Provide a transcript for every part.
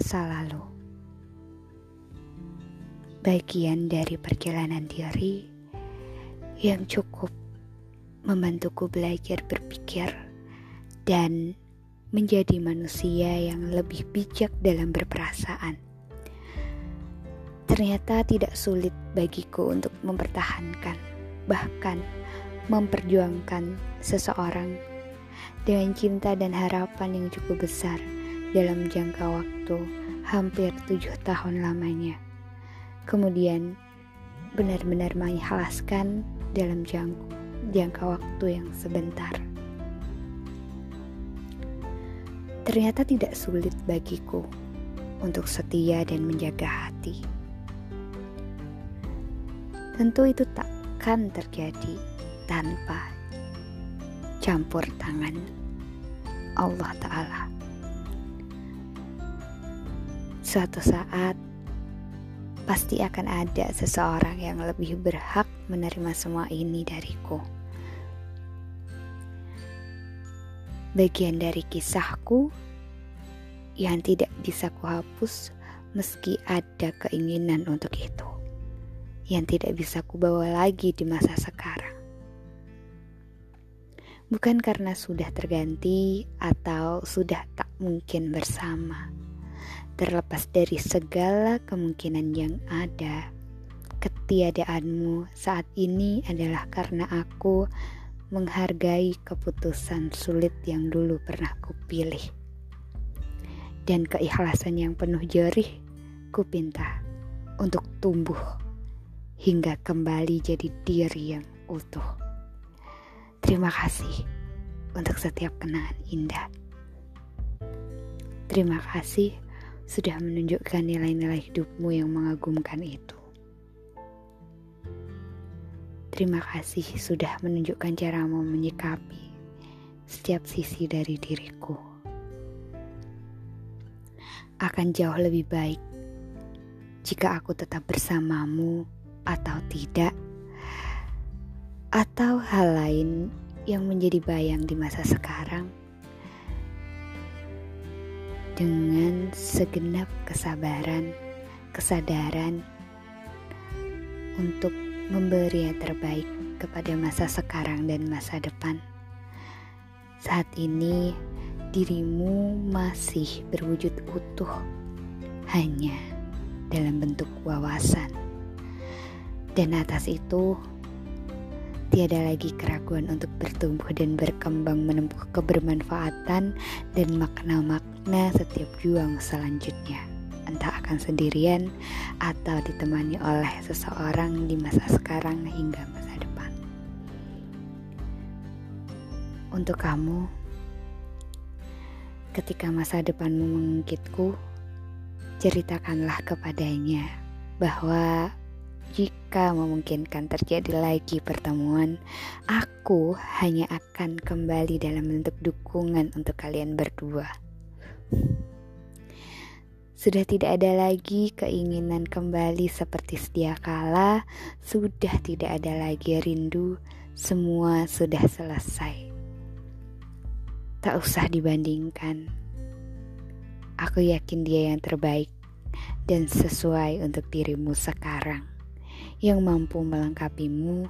masa lalu. Bagian dari perjalanan diri yang cukup membantuku belajar berpikir dan menjadi manusia yang lebih bijak dalam berperasaan. Ternyata tidak sulit bagiku untuk mempertahankan, bahkan memperjuangkan seseorang dengan cinta dan harapan yang cukup besar dalam jangka waktu hampir tujuh tahun lamanya. Kemudian benar-benar menghalaskan dalam jangka, jangka waktu yang sebentar. Ternyata tidak sulit bagiku untuk setia dan menjaga hati. Tentu itu takkan terjadi tanpa campur tangan Allah Ta'ala. Suatu saat pasti akan ada seseorang yang lebih berhak menerima semua ini dariku. Bagian dari kisahku yang tidak bisa kuhapus meski ada keinginan untuk itu. Yang tidak bisa kubawa lagi di masa sekarang. Bukan karena sudah terganti atau sudah tak mungkin bersama terlepas dari segala kemungkinan yang ada. Ketiadaanmu saat ini adalah karena aku menghargai keputusan sulit yang dulu pernah kupilih. Dan keikhlasan yang penuh jerih kupinta untuk tumbuh hingga kembali jadi diri yang utuh. Terima kasih untuk setiap kenangan indah. Terima kasih sudah menunjukkan nilai-nilai hidupmu yang mengagumkan itu. Terima kasih sudah menunjukkan caramu menyikapi setiap sisi dari diriku. Akan jauh lebih baik jika aku tetap bersamamu atau tidak, atau hal lain yang menjadi bayang di masa sekarang dengan segenap kesabaran, kesadaran untuk memberi yang terbaik kepada masa sekarang dan masa depan. Saat ini dirimu masih berwujud utuh hanya dalam bentuk wawasan. Dan atas itu tiada lagi keraguan untuk bertumbuh dan berkembang menempuh kebermanfaatan dan makna-makna makna setiap juang selanjutnya, entah akan sendirian atau ditemani oleh seseorang di masa sekarang hingga masa depan. Untuk kamu, ketika masa depanmu mengungkitku, ceritakanlah kepadanya bahwa jika memungkinkan terjadi lagi pertemuan, aku hanya akan kembali dalam bentuk dukungan untuk kalian berdua. Sudah tidak ada lagi keinginan kembali seperti sedia kala, sudah tidak ada lagi rindu, semua sudah selesai. Tak usah dibandingkan. Aku yakin dia yang terbaik dan sesuai untuk dirimu sekarang, yang mampu melengkapimu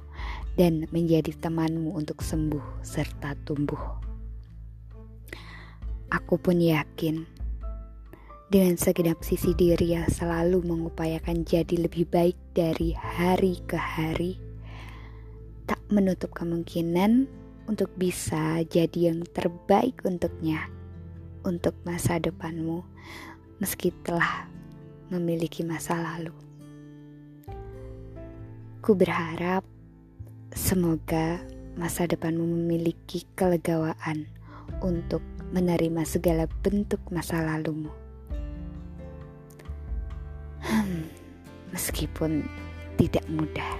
dan menjadi temanmu untuk sembuh serta tumbuh. Aku pun yakin dengan segenap sisi diri yang selalu mengupayakan jadi lebih baik dari hari ke hari, tak menutup kemungkinan untuk bisa jadi yang terbaik untuknya, untuk masa depanmu, meski telah memiliki masa lalu. Ku berharap semoga masa depanmu memiliki kelegawaan untuk menerima segala bentuk masa lalumu. Meskipun tidak mudah.